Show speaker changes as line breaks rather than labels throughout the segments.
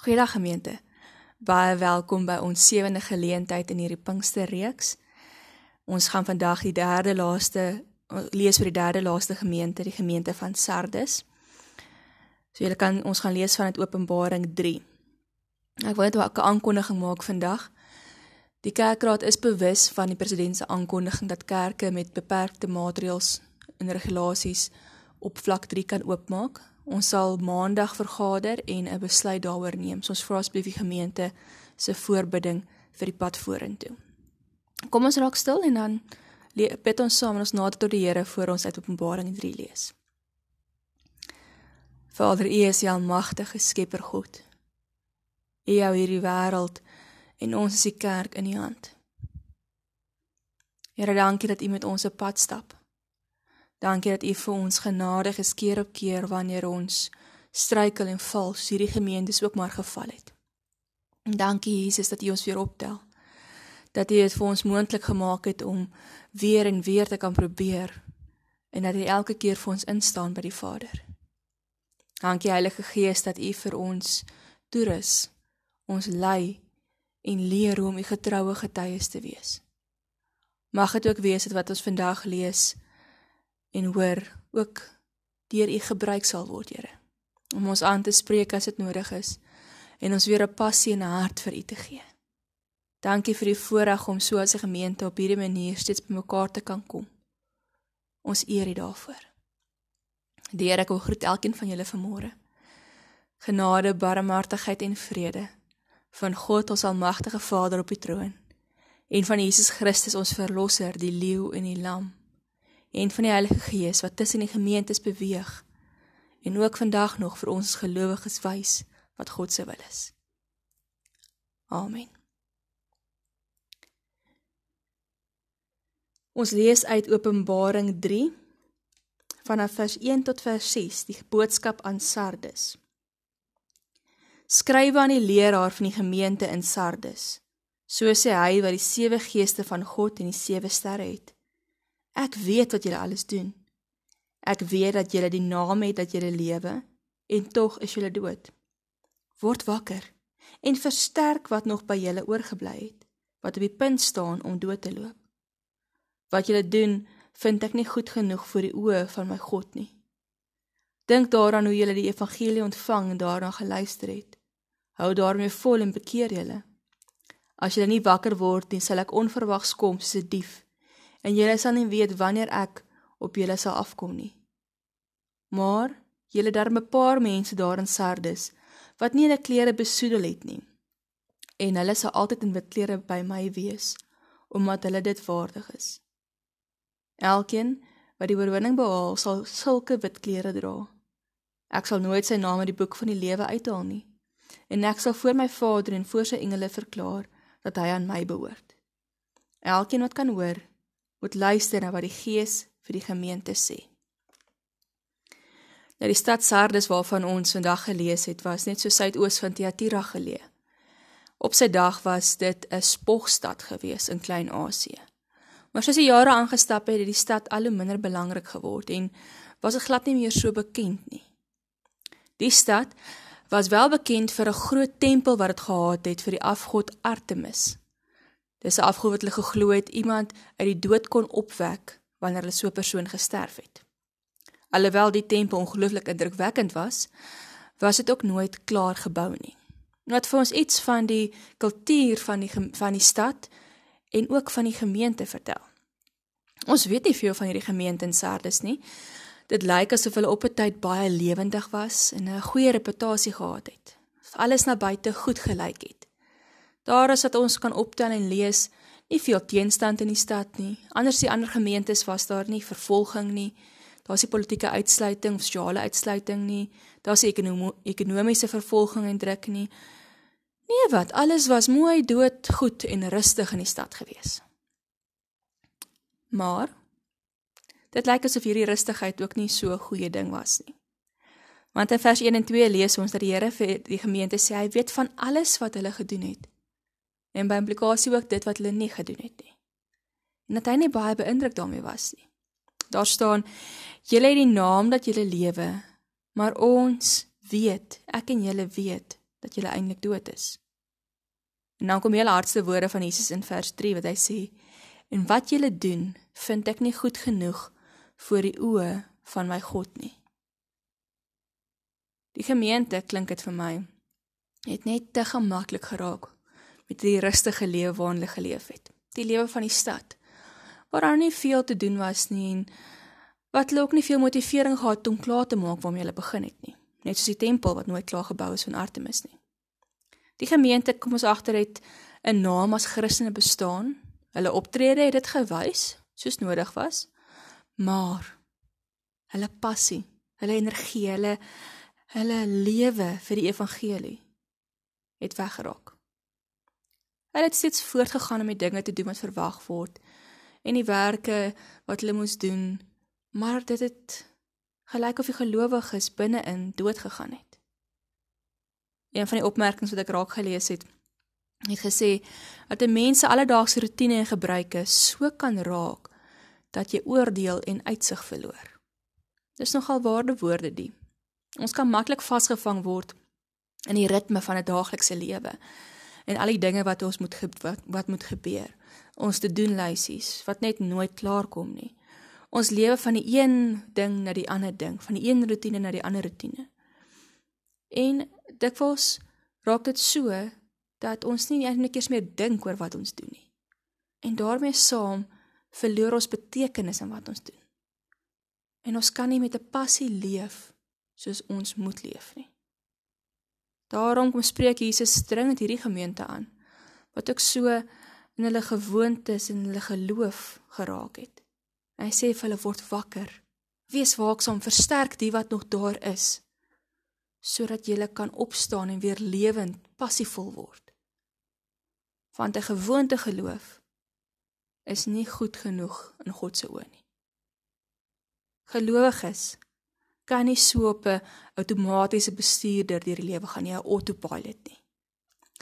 Goeiedag gemeente. Baie welkom by ons sewende geleentheid in hierdie Pinksterreeks. Ons gaan vandag die derde laaste lees vir die derde laaste gemeente, die gemeente van Sardes. So julle kan ons gaan lees vanuit Openbaring 3. Ek wil net 'n aankondiging maak vandag. Die kerkraad is bewus van die president se aankondiging dat kerke met beperkte maatreëls en regulasies op vlak 3 kan oopmaak. Ons sal maandag vergader en 'n besluit daaroor neem. So ons vra asseblief die gemeente se voorbidding vir die pad vorentoe. Kom ons raak stil en dan bid ons saam en ons nader tot die Here voor ons uit Openbaring 3 lees. Vader, U is die almagtige Skepper God. U hou hierdie wêreld en ons is die kerk in U hand. Here, dankie dat U met ons op pad stap. Dankie dat U vir ons genadig is keer op keer wanneer ons struikel en val, soos hierdie gemeente ook maar geval het. En dankie Jesus dat U ons weer optel. Dat U dit vir ons moontlik gemaak het om weer en weer te kan probeer en dat U elke keer vir ons instaan by die Vader. Dankie Heilige Gees dat U vir ons toerus, ons lei en leer hoe om U getroue getuies te wees. Mag dit ook wees wat ons vandag lees en hoor ook deur u gebruik sal word, Here. Om ons aan te spreek as dit nodig is en ons weer 'n passie en 'n hart vir u te gee. Dankie vir die voorreg om so as 'n gemeente op hierdie manier steeds bymekaar te kan kom. Ons eer u daarvoor. Die Here kom groet elkeen van julle vanmôre. Genade, barmhartigheid en vrede van God ons almagtige Vader op die troon en van Jesus Christus ons verlosser, die leeu en die lam en van die Heilige Gees wat tussen die gemeentes beweeg en ook vandag nog vir ons gelowiges wys wat God se wil is. Amen. Ons lees uit Openbaring 3 vanaf vers 1 tot vers 6 die boodskap aan Sardes. Skryf aan die leraar van die gemeente in Sardes. So sê hy wat die sewe geeste van God en die sewe sterre het. Ek weet wat julle alles doen. Ek weet dat julle die naam het dat julle lewe en tog is julle dood. Word wakker en versterk wat nog by julle oorgebly het, wat op die punt staan om dood te loop. Wat julle doen, vind ek nie goed genoeg vir die oë van my God nie. Dink daaraan hoe julle die evangelie ontvang en daarna geluister het. Hou daarmee vol en bekeer julle. As julle nie wakker word nie, sal ek onverwags kom soos 'n dief en julle sal nie weet wanneer ek op julle sal afkom nie. Maar julle daar 'n paar mense daar in Sardes wat nie hulle klere besoedel het nie. En hulle sal altyd in wit klere by my wees omdat hulle dit waardig is. Elkeen wat die oorwinning behaal, sal sulke wit klere dra. Ek sal nooit sy naam uit die boek van die lewe uithaal nie. En ek sal voor my Vader en voor sy engele verklaar dat hy aan my behoort. Elkeen wat kan hoor, moet luister na wat die Gees vir die gemeente sê. Nou die stad Sardes waarvan ons vandag gelees het, was net so suidoos van Thyatira geleë. Op sy dag was dit 'n spogstad gewees in Klein-Asië. Maar soos die jare aangestap het, het die stad al hoe minder belangrik geword en was dit glad nie meer so bekend nie. Die stad was wel bekend vir 'n groot tempel wat dit gehad het vir die afgod Artemis. Dis 'n afgod wat hulle geglo het iemand uit die dood kon opwek wanneer hulle so 'n persoon gesterf het. Alhoewel die tempel ongelooflik indrukwekkend was, was dit ook nooit klaar gebou nie. Wat vir ons iets van die kultuur van die van die stad en ook van die gemeente vertel. Ons weet nie veel van hierdie gemeente in Sardes nie. Dit lyk asof hulle op 'n tyd baie lewendig was en 'n goeie reputasie gehad het. Alles na buite goed gelyk het. Daar is dat ons kan optel en lees, nie veel teenstand in die stad nie. Anders die ander gemeentes was daar nie vervolging nie. Daar's nie politieke uitsluiting of sosiale uitsluiting nie. Daar's ekonom ekonomiese vervolging en druk nie. Nee, wat? Alles was mooi, dood, goed en rustig in die stad gewees. Maar dit lyk asof hierdie rustigheid ook nie so 'n goeie ding was nie. Want in vers 1 en 2 lees ons dat die Here vir die gemeente sê hy weet van alles wat hulle gedoen het en by implikasie ook dit wat hulle nie gedoen het nie. En dat hy nie baie beïndruk daarmee was nie. Daar staan: "Julle het die naam dat julle lewe, maar ons weet, ek en julle weet dat julle eintlik dood is. En dan kom hele hardste woorde van Jesus in vers 3 wat hy sê: "En wat julle doen, vind ek nie goed genoeg voor die oë van my God nie." Die gemeente klink dit vir my het net te gemaklik geraak met die rustige lewe waarin hulle geleef het. Die lewe van die stad waar daar nie veel te doen was nie en wat hulle ook nie veel motivering gehad om klaar te maak waarmee hulle begin het nie. Net soos die tempel wat nooit klaar gebou is van Artemis nie. Die gemeente kom ons agter het 'n naam as Christene bestaan. Hulle optrede het dit gewys soos nodig was. Maar hulle passie, hulle energie, hulle hulle lewe vir die evangelie het weggeraak. Hulle het steeds voortgegaan om die dinge te doen wat verwag word en die werke wat hulle moes doen, maar dit het gelyk of die gelowiges binne-in dood gegaan het. Een van die opmerkings wat ek raak gelees het, het gesê dat 'n mens se alledaagse rotine en gebruike so kan raak dat jy oordeel en uitsig verloor. Dis nogal waarde woorde die. Ons kan maklik vasgevang word in die ritme van 'n daaglikse lewe en al die dinge wat ons moet wat, wat moet gebeur. Ons te doen lysies wat net nooit klaar kom nie. Ons lewe van die een ding na die ander ding, van die een rotine na die ander rotine. En dikwels raak dit so dat ons nie eintlik eers meer dink oor wat ons doen nie. En daarmee saam verloor ons betekenis in wat ons doen. En ons kan nie met 'n passie leef soos ons moet leef nie. Daarom kom spreek Jesus dringend hierdie gemeente aan wat ook so in hulle gewoontes en hulle geloof geraak het. Hy sê vir hulle word wakker. Wees waaksaam, versterk die wat nog daar is sodat jy kan opstaan en weer lewend, passievol word. Want 'n gewoonte geloof is nie goed genoeg in God se oë nie. Gelowiges kan nie so op 'n outomatiese bestuurder deur die lewe gaan nie, 'n autopilot nie.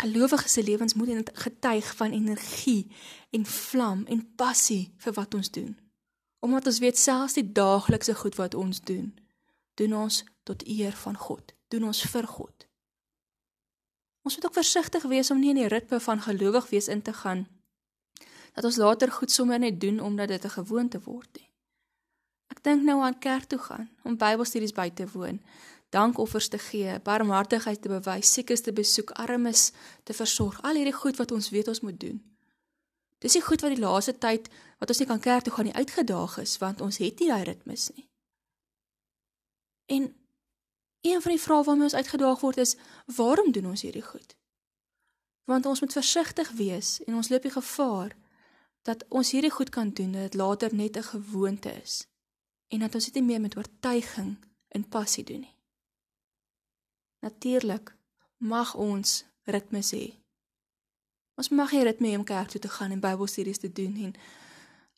Gelowiges se lewens moet getuig van energie en vlam en passie vir wat ons doen. Omdat ons weet selfs die daaglikse goed wat ons doen, doen ons tot eer van God doen ons vir God. Ons moet ook versigtig wees om nie in die ritme van gelowig wees in te gaan dat ons later goed sommer net doen omdat dit 'n gewoonte word nie. Ek dink nou aan kerk toe gaan, om Bybelstudies by te woon, dankoffers te gee, barmhartigheid te bewys, siekes te besoek, armes te versorg, al hierdie goed wat ons weet ons moet doen. Dis die goed wat die laaste tyd wat ons nie kan kerk toe gaan nie uitgedaag is want ons het nie daai ritmes nie. En Een van die vrae waarmee ons uitgedaag word is: waarom doen ons hierdie goed? Want ons moet versigtig wees en ons loop die gevaar dat ons hierdie goed kan doen dat dit later net 'n gewoonte is en dat ons dit nie meer met oortuiging en passie doen nie. Natuurlik mag ons ritmes hê. Ons mag hê ritme om kerk toe te gaan en Bybelstudies te doen en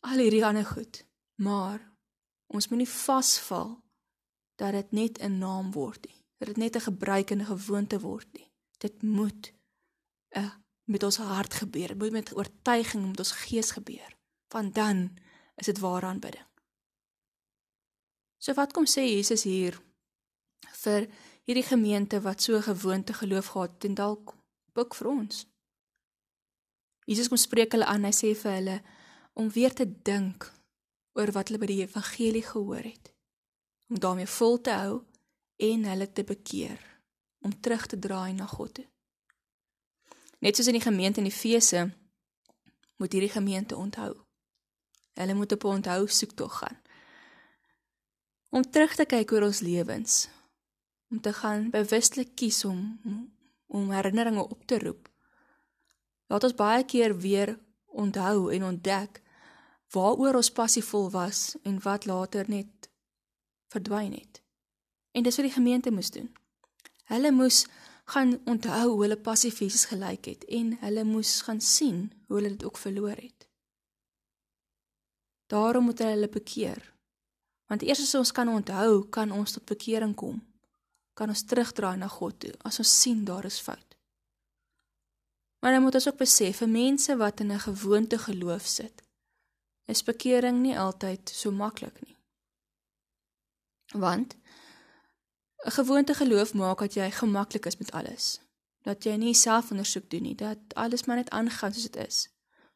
al hierdie ander goed, maar ons moenie vasval dat dit net 'n naam word nie. Dat dit net 'n gebruik en 'n gewoonte word nie. Dit moet 'n uh, met ons hart gebeur. Dit moet met oortuiging met ons gees gebeur. Want dan is dit ware aanbidding. So wat kom sê Jesus hier vir hierdie gemeente wat so gewoonte geloof gehad en dalk ook vir ons? Jesus kom spreek hulle aan. Hy sê vir hulle om weer te dink oor wat hulle by die evangelie gehoor het om daarmee vol te hou en hulle te bekeer om terug te draai na God toe. Net soos in die gemeente in Efese moet hierdie gemeente onthou. Hulle moet op 'n onthou soektog gaan. Om terug te kyk oor ons lewens, om te gaan bewuslik kies om om herinneringe op te roep. Laat ons baie keer weer onthou en ontdek waaroor ons passievol was en wat later net verdwyn het. En dis wat die gemeente moes doen. Hulle moes gaan onthou hoe hulle passief Jesus gelyk het en hulle moes gaan sien hoe hulle dit ook verloor het. Daarom moet hulle hulle bekeer. Want eers as ons kan onthou, kan ons tot bekering kom. Kan ons terugdraai na God toe as ons sien daar is fout. Maar dan moet ons ook besef vir mense wat in 'n gewoonte geloof sit, is bekering nie altyd so maklik nie. Want 'n gewoonte geloof maak dat jy gemaklik is met alles. dat jy nie selfondersoek doen nie, dat alles maar net aangaan soos dit is.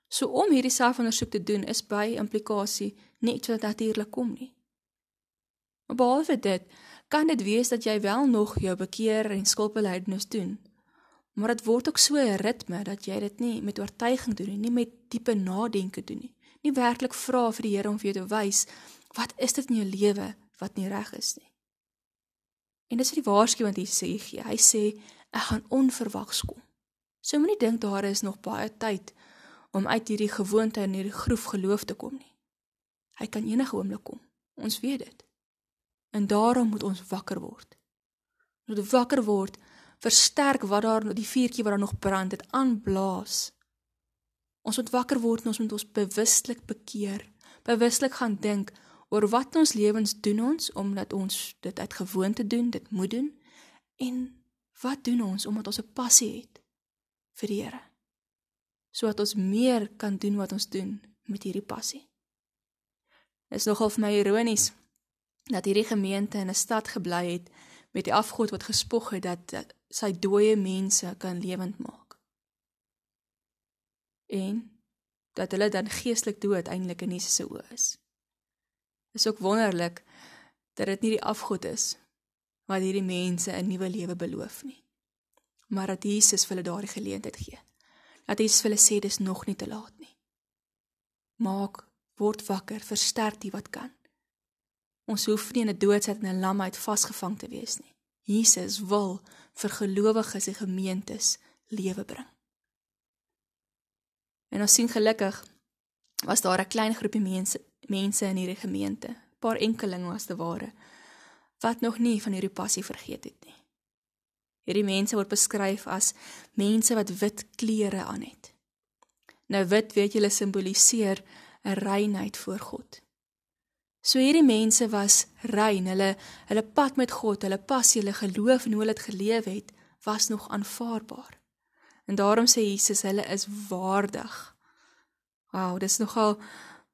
So om hierdie selfondersoek te doen is by implikasie nie iets wat natuurlik kom nie. Maar behalwe dit, kan dit wees dat jy wel nog jou bekeer en skuldbelydenis doen. Maar dit word ook so 'n ritme dat jy dit nie met oortuiging doen nie, nie met diepe nadenke doen nie. Nie werklik vra vir die Here om vir jou te wys wat is dit in jou lewe wat nie reg is nie. En dis wat die waarskuwing wat Jesus sê, hy sê ek gaan onverwags kom. So moenie dink daar is nog baie tyd om uit hierdie gewoonte en hierdie groef geloof te kom nie. Hy kan enige oomblik kom. Ons weet dit. En daarom moet ons wakker word. Moet wakker word, versterk wat daar die vuurtjie wat daar nog brand, dit aanblaas. Ons moet wakker word en ons moet ons bewustelik bekeer. Bewustelik gaan dink oor wat ons lewens doen ons omdat ons dit uit gewoonte doen, dit moet doen en wat doen ons omdat ons 'n passie het vir die Here? Sodat ons meer kan doen wat ons doen met hierdie passie. Dit is nogal vir my ironies dat hierdie gemeente in 'n stad gebly het met die afgod wat gespog het dat, dat sy dooie mense kan lewend maak. En dat hulle dan geestelik dood eintlik in Jesus se oë is. Is ook wonderlik dat dit nie die afgod is wat hierdie mense 'n nuwe lewe beloof nie. Maar dat Jesus vir hulle daardie geleentheid gee. Dat Jesus vir hulle sê dis nog nie te laat nie. Maak word wakker, versterk die wat kan. Ons hoef nie in 'n doodsit en 'n lamheid vasgevang te wees nie. Jesus wil vir gelowiges en gemeentes lewe bring. En ons sien gelukkig was daar 'n klein groepie mense mense in hierdie gemeente, paar enkelinge was te ware wat nog nie van hierdie passie vergeet het nie. Hierdie mense word beskryf as mense wat wit klere aan het. Nou wit weet julle simboliseer 'n reinheid voor God. So hierdie mense was rein, hulle hulle pad met God, hulle passie, hulle geloof en hoe hulle dit geleef het, was nog aanvaarbaar. En daarom sê Jesus hulle is waardig. Wow, dis nogal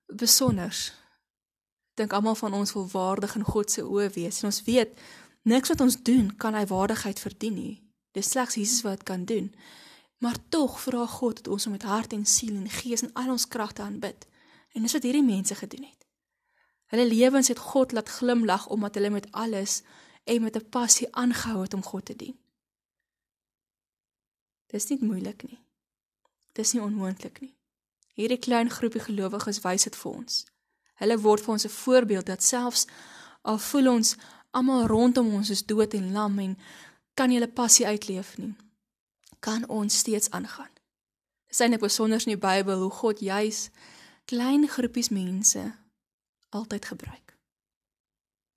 besonders. Dink almal van ons wil waardig in God se oë wees en ons weet niks wat ons doen kan hy waardigheid verdien nie. Dis slegs Jesus wat kan doen. Maar tog vra God dat ons hom met hart en siel en gees en al ons kragte aanbid. En dis wat hierdie mense gedoen het. Hulle lewens het God laat glimlag omdat hulle met alles en met 'n passie aangehou het om God te dien. Dis nie moeilik nie. Dis nie onmoontlik nie. Hierdie klein groepie gelowiges wys dit vir ons. Hulle word vir ons 'n voorbeeld dat selfs al voel ons almal rondom ons is dood en lam en kan hulle passie uitleef nie, kan ons steeds aangaan. Dit is eintlik besonder in die Bybel hoe God juis klein groepies mense altyd gebruik.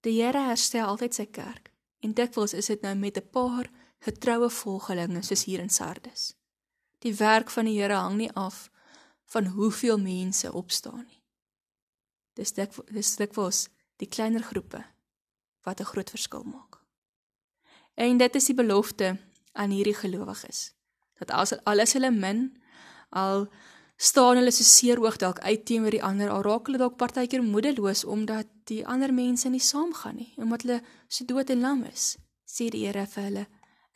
Die Here herstel altyd sy kerk en dikwels is dit nou met 'n paar getroue volgelinge soos hier in Sardes. Die werk van die Here hang nie af van hoeveel mense opstaan nie. Dis dik dis dikwels die kleiner groepe wat 'n groot verskil maak. En dit is die belofte aan hierdie gelowiges dat as alles hulle min al staan hulle so seer hoog dalk uit teenoor die ander al raak hulle dalk partykeer moedeloos omdat die ander mense nie saamgaan nie omdat hulle so dood en lam is sê die Here vir hulle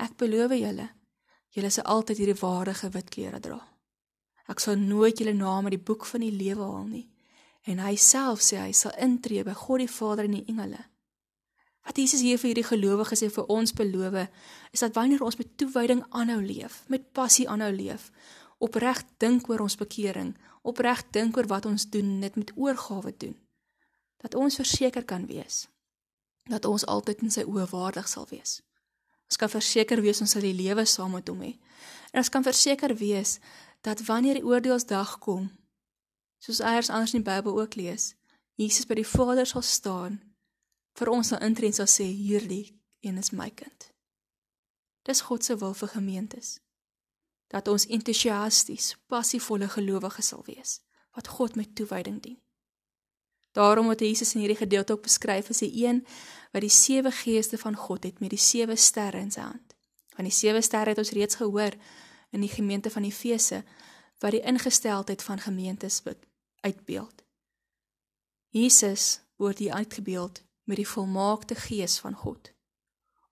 ek beloof julle julle sal altyd hierdie waardige wit klere dra Ek sal nooit julle name uit die boek van die lewe haal nie. En hy self sê hy sal intree by God die Vader en die engele. Wat Jesus hier vir hierdie gelowiges en vir ons beloof, is dat wanneer ons met toewyding aanhou leef, met passie aanhou leef, opreg dink oor ons bekering, opreg dink oor wat ons doen, dit met oorgawe doen, dat ons verseker kan wees dat ons altyd in sy oë waardig sal wees. Ons kan verseker wees ons sal die lewe saam met hom hê. En ons kan verseker wees dat wanneer die oordeelsdag kom, soos eers anders in die Bybel ook lees, Jesus by die Vader sal staan vir ons sal intree en sal sê hierdie een is my kind. Dis God se wil vir gemeentes dat ons entoesiasties, passievolle gelowiges sal wees wat God met toewyding dien. Daarom word Jesus in hierdie gedeelte ook beskryf as 'n een wat die sewe geeste van God het met die sewe sterre in sy hand. Van die sewe sterre het ons reeds gehoor in die gemeente van Efese wat die ingesteldheid van gemeentes uitbeeld. Jesus word hier uitgebeeld met die volmaakte gees van God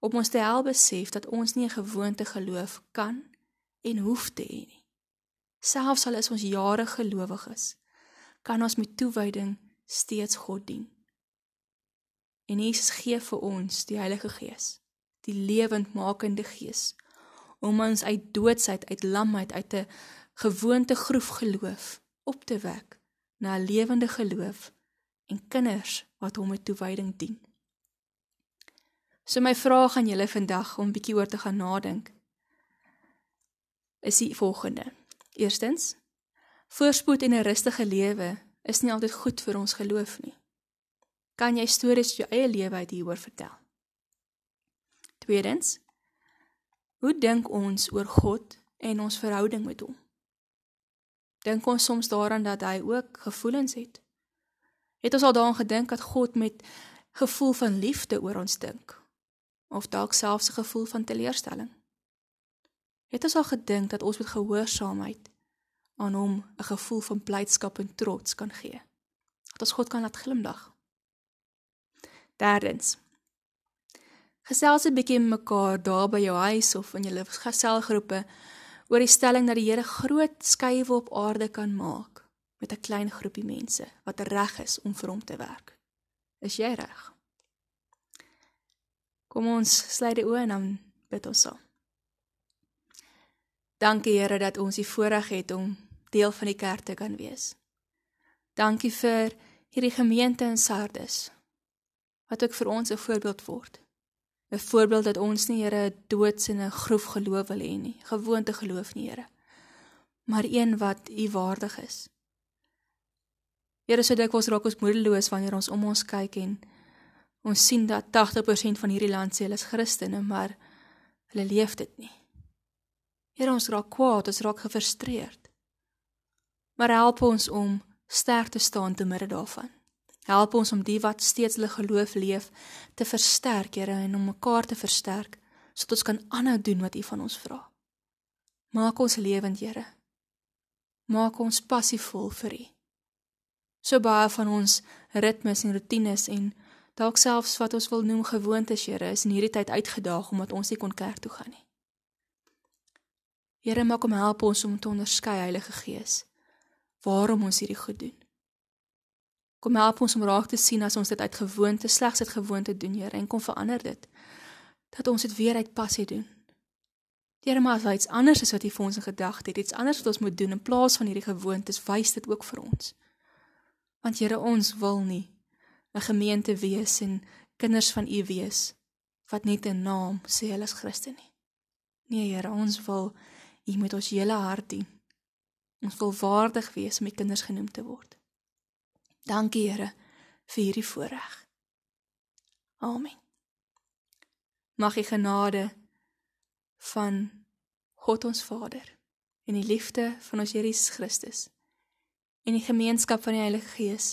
om ons te help besef dat ons nie 'n gewoonte geloof kan en hoef te hê nie. Selfs al is ons jare gelowig is, kan ons met toewyding steeds God dien. En Jesus gee vir ons die Heilige Gees, die lewendmakende Gees, om ons uit doodsheid, uit lamheid, uit 'n gewoonte groef geloof op te wek na 'n lewende geloof en kinders wat hom met toewyding dien. So my vraag aan julle vandag om bietjie oor te gaan nadink is die volgende. Eerstens, voorspoed en 'n rustige lewe is nie altyd goed vir ons geloof nie. Kan jy stories uit jou eie lewe uit hieroor vertel? Tweedens, hoe dink ons oor God en ons verhouding met hom? Dink ons soms daaraan dat hy ook gevoelens het? Het ons al daaraan gedink dat God met gevoel van liefde oor ons dink? Of dalk selfs 'n gevoel van teleurstelling? Het ons al gedink dat ons met gehoorsaamheid aan hom 'n gevoel van blydskap en trots kan gee? Dat ons God kan laat glimlag? Derdens. Gesels 'n bietjie met mekaar daar by jou huis of in julle geselgroepe oor die stelling dat die Here groot skuwe op aarde kan maak met 'n klein groepie mense wat reg is om vir hom te werk. Is jy reg? Kom ons sluit die oë en dan bid ons saam. Dankie Here dat ons die voorreg het om deel van die kerk te kan wees. Dankie vir hierdie gemeente in Sardes wat ook vir ons 'n voorbeeld word. 'n Voorbeeld dat ons nie Here doods in 'n groef geloof wil hê nie, gewoonte geloof nie Here, maar een wat U waardig is. Here, so dikwels raak ons moedeloos wanneer ons om ons kyk en ons sien dat 80% van hierdie land sê hulle is Christene, maar hulle leef dit nie. Here, ons raak kwaad, ons raak gefrustreerd. Maar help ons om sterk te staan te midde daarvan. Help ons om die wat steeds hulle geloof leef te versterk, Here, en om mekaar te versterk sodat ons kan aanhou doen wat U van ons vra. Maak ons lewend, Here. Maak ons passievol vir U so baie van ons ritmes en rotines en dalk selfs wat ons wil noem gewoontes, Here, is in hierdie tyd uitgedaag omdat ons nie kon kerk toe gaan nie. Here, maak om help ons om te onderskei, Heilige Gees, waarom ons hierdie goed doen. Kom help ons om raak te sien as ons dit uit gewoonte, slegs uit gewoonte doen, Here, en kom verander dit dat ons dit weer uit passie doen. Here, maar as iets anders is wat U vir ons in gedagte het, iets anders wat ons moet doen in plaas van hierdie gewoontes, wys dit ook vir ons. Want Here, ons wil nie 'n gemeente wees en kinders van U wees wat net 'n naam sê hulle is Christen nie. Nee, Here, ons wil U met ons hele hart dien. Ons wil waardig wees om U kinders genoem te word. Dankie, Here, vir hierdie voorreg. Amen. Mag die genade van God ons Vader en die liefde van ons Here Jesus Christus en die gemeenskap van die Heilige Gees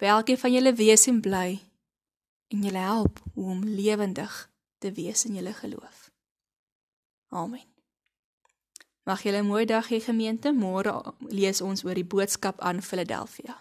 by elkeen van julle wees en bly en julle help om lewendig te wees in julle geloof. Amen. Mag julle 'n mooi dag hê gemeente. Môre lees ons oor die boodskap aan Philadelphia.